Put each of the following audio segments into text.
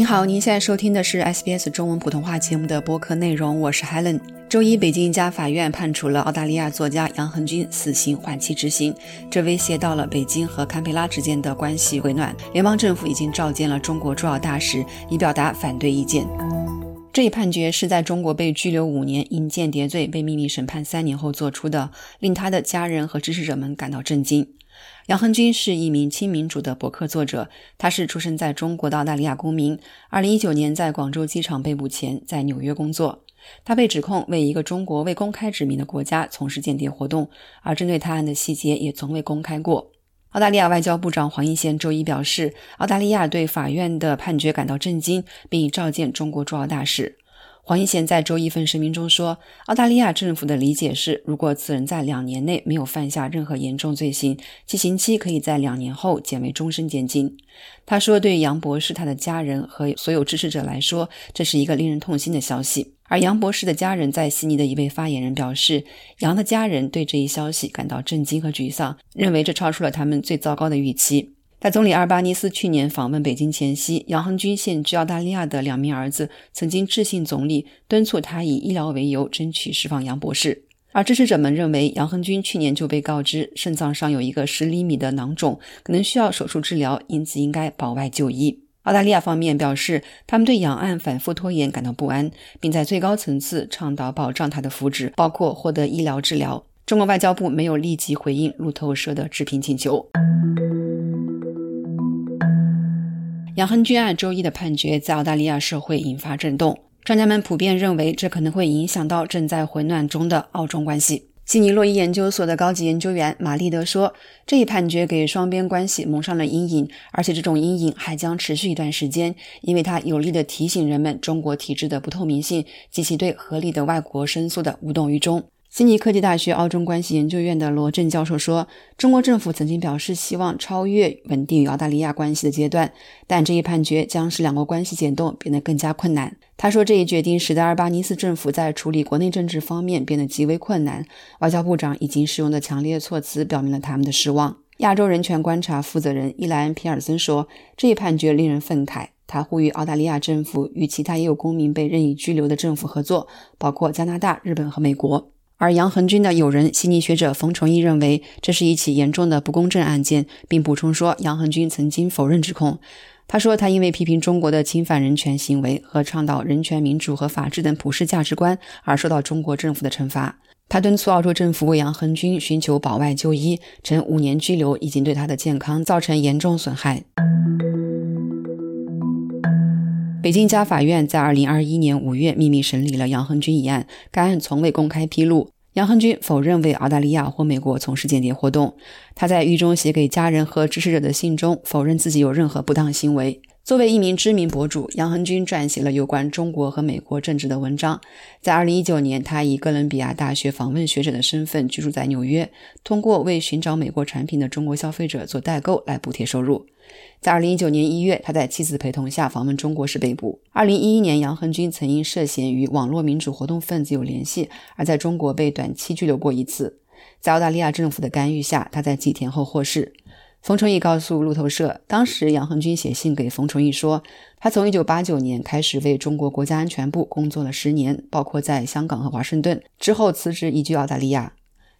您好，您现在收听的是 SBS 中文普通话节目的播客内容，我是 Helen。周一，北京一家法院判处了澳大利亚作家杨恒军死刑缓期执行，这威胁到了北京和堪培拉之间的关系回暖。联邦政府已经召见了中国驻澳大使，以表达反对意见。这一判决是在中国被拘留五年、因间谍罪被秘密审判三年后做出的，令他的家人和支持者们感到震惊。杨恒军是一名亲民主的博客作者，他是出生在中国的澳大利亚公民。二零一九年在广州机场被捕前，在纽约工作。他被指控为一个中国未公开指明的国家从事间谍活动，而针对他案的细节也从未公开过。澳大利亚外交部长黄英贤周一表示，澳大利亚对法院的判决感到震惊，并已召见中国驻澳大使。黄英贤在周一份声明中说：“澳大利亚政府的理解是，如果此人在两年内没有犯下任何严重罪行，其刑期可以在两年后减为终身监禁。”他说：“对杨博士、他的家人和所有支持者来说，这是一个令人痛心的消息。”而杨博士的家人在悉尼的一位发言人表示：“杨的家人对这一消息感到震惊和沮丧，认为这超出了他们最糟糕的预期。”在总理阿尔巴尼斯去年访问北京前夕，杨恒军现居澳大利亚的两名儿子曾经致信总理，敦促他以医疗为由争取释放杨博士。而支持者们认为，杨恒军去年就被告知肾脏上有一个十厘米的囊肿，可能需要手术治疗，因此应该保外就医。澳大利亚方面表示，他们对杨案反复拖延感到不安，并在最高层次倡导保障他的福祉，包括获得医疗治疗。中国外交部没有立即回应路透社的置评请求。杨恒军案周一的判决在澳大利亚社会引发震动，专家们普遍认为这可能会影响到正在回暖中的澳中关系。悉尼洛伊研究所的高级研究员玛丽德说：“这一判决给双边关系蒙上了阴影，而且这种阴影还将持续一段时间，因为它有力地提醒人们中国体制的不透明性及其对合理的外国申诉的无动于衷。”悉尼科技大学澳中关系研究院的罗振教授说：“中国政府曾经表示希望超越稳定与澳大利亚关系的阶段，但这一判决将使两国关系解冻变得更加困难。”他说：“这一决定使得阿尔巴尼斯政府在处理国内政治方面变得极为困难。外交部长已经使用的强烈措辞表明了他们的失望。”亚洲人权观察负责人伊莱恩·皮尔森说：“这一判决令人愤慨。”他呼吁澳大利亚政府与其他也有公民被任意拘留的政府合作，包括加拿大、日本和美国。而杨恒军的友人悉尼学者冯崇义认为这是一起严重的不公正案件，并补充说，杨恒军曾经否认指控。他说，他因为批评中国的侵犯人权行为和倡导人权、民主和法治等普世价值观而受到中国政府的惩罚。他敦促澳洲政府为杨恒军寻求保外就医，称五年拘留已经对他的健康造成严重损害。北京一家法院在二零二一年五月秘密审理了杨恒军一案，该案从未公开披露。杨恒军否认为澳大利亚或美国从事间谍活动。他在狱中写给家人和支持者的信中否认自己有任何不当行为。作为一名知名博主，杨恒军撰写了有关中国和美国政治的文章。在二零一九年，他以哥伦比亚大学访问学者的身份居住在纽约，通过为寻找美国产品的中国消费者做代购来补贴收入。在二零一九年一月，他在妻子陪同下访问中国时被捕。二零一一年，杨恒军曾因涉嫌与网络民主活动分子有联系，而在中国被短期拘留过一次。在澳大利亚政府的干预下，他在几天后获释。冯崇义告诉路透社，当时杨恒军写信给冯崇义说，他从一九八九年开始为中国国家安全部工作了十年，包括在香港和华盛顿，之后辞职移居澳大利亚。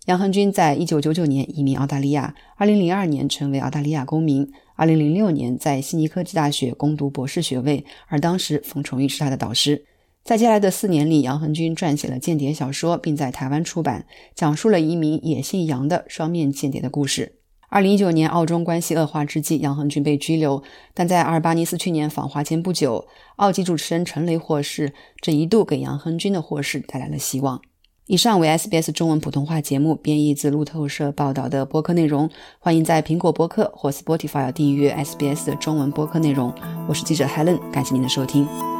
杨恒军在一九九九年移民澳大利亚，二零零二年成为澳大利亚公民。二零零六年在悉尼科技大学攻读博士学位，而当时冯崇玉是他的导师。在接下来的四年里，杨恒军撰写了间谍小说，并在台湾出版，讲述了一名也姓杨的双面间谍的故事。二零一九年，澳中关系恶化之际，杨恒军被拘留，但在阿尔巴尼斯去年访华前不久，澳籍主持人陈雷获释，这一度给杨恒军的获释带来了希望。以上为 SBS 中文普通话节目编译自路透社报道的播客内容。欢迎在苹果播客或 Spotify 订阅 SBS 的中文播客内容。我是记者 Helen，感谢您的收听。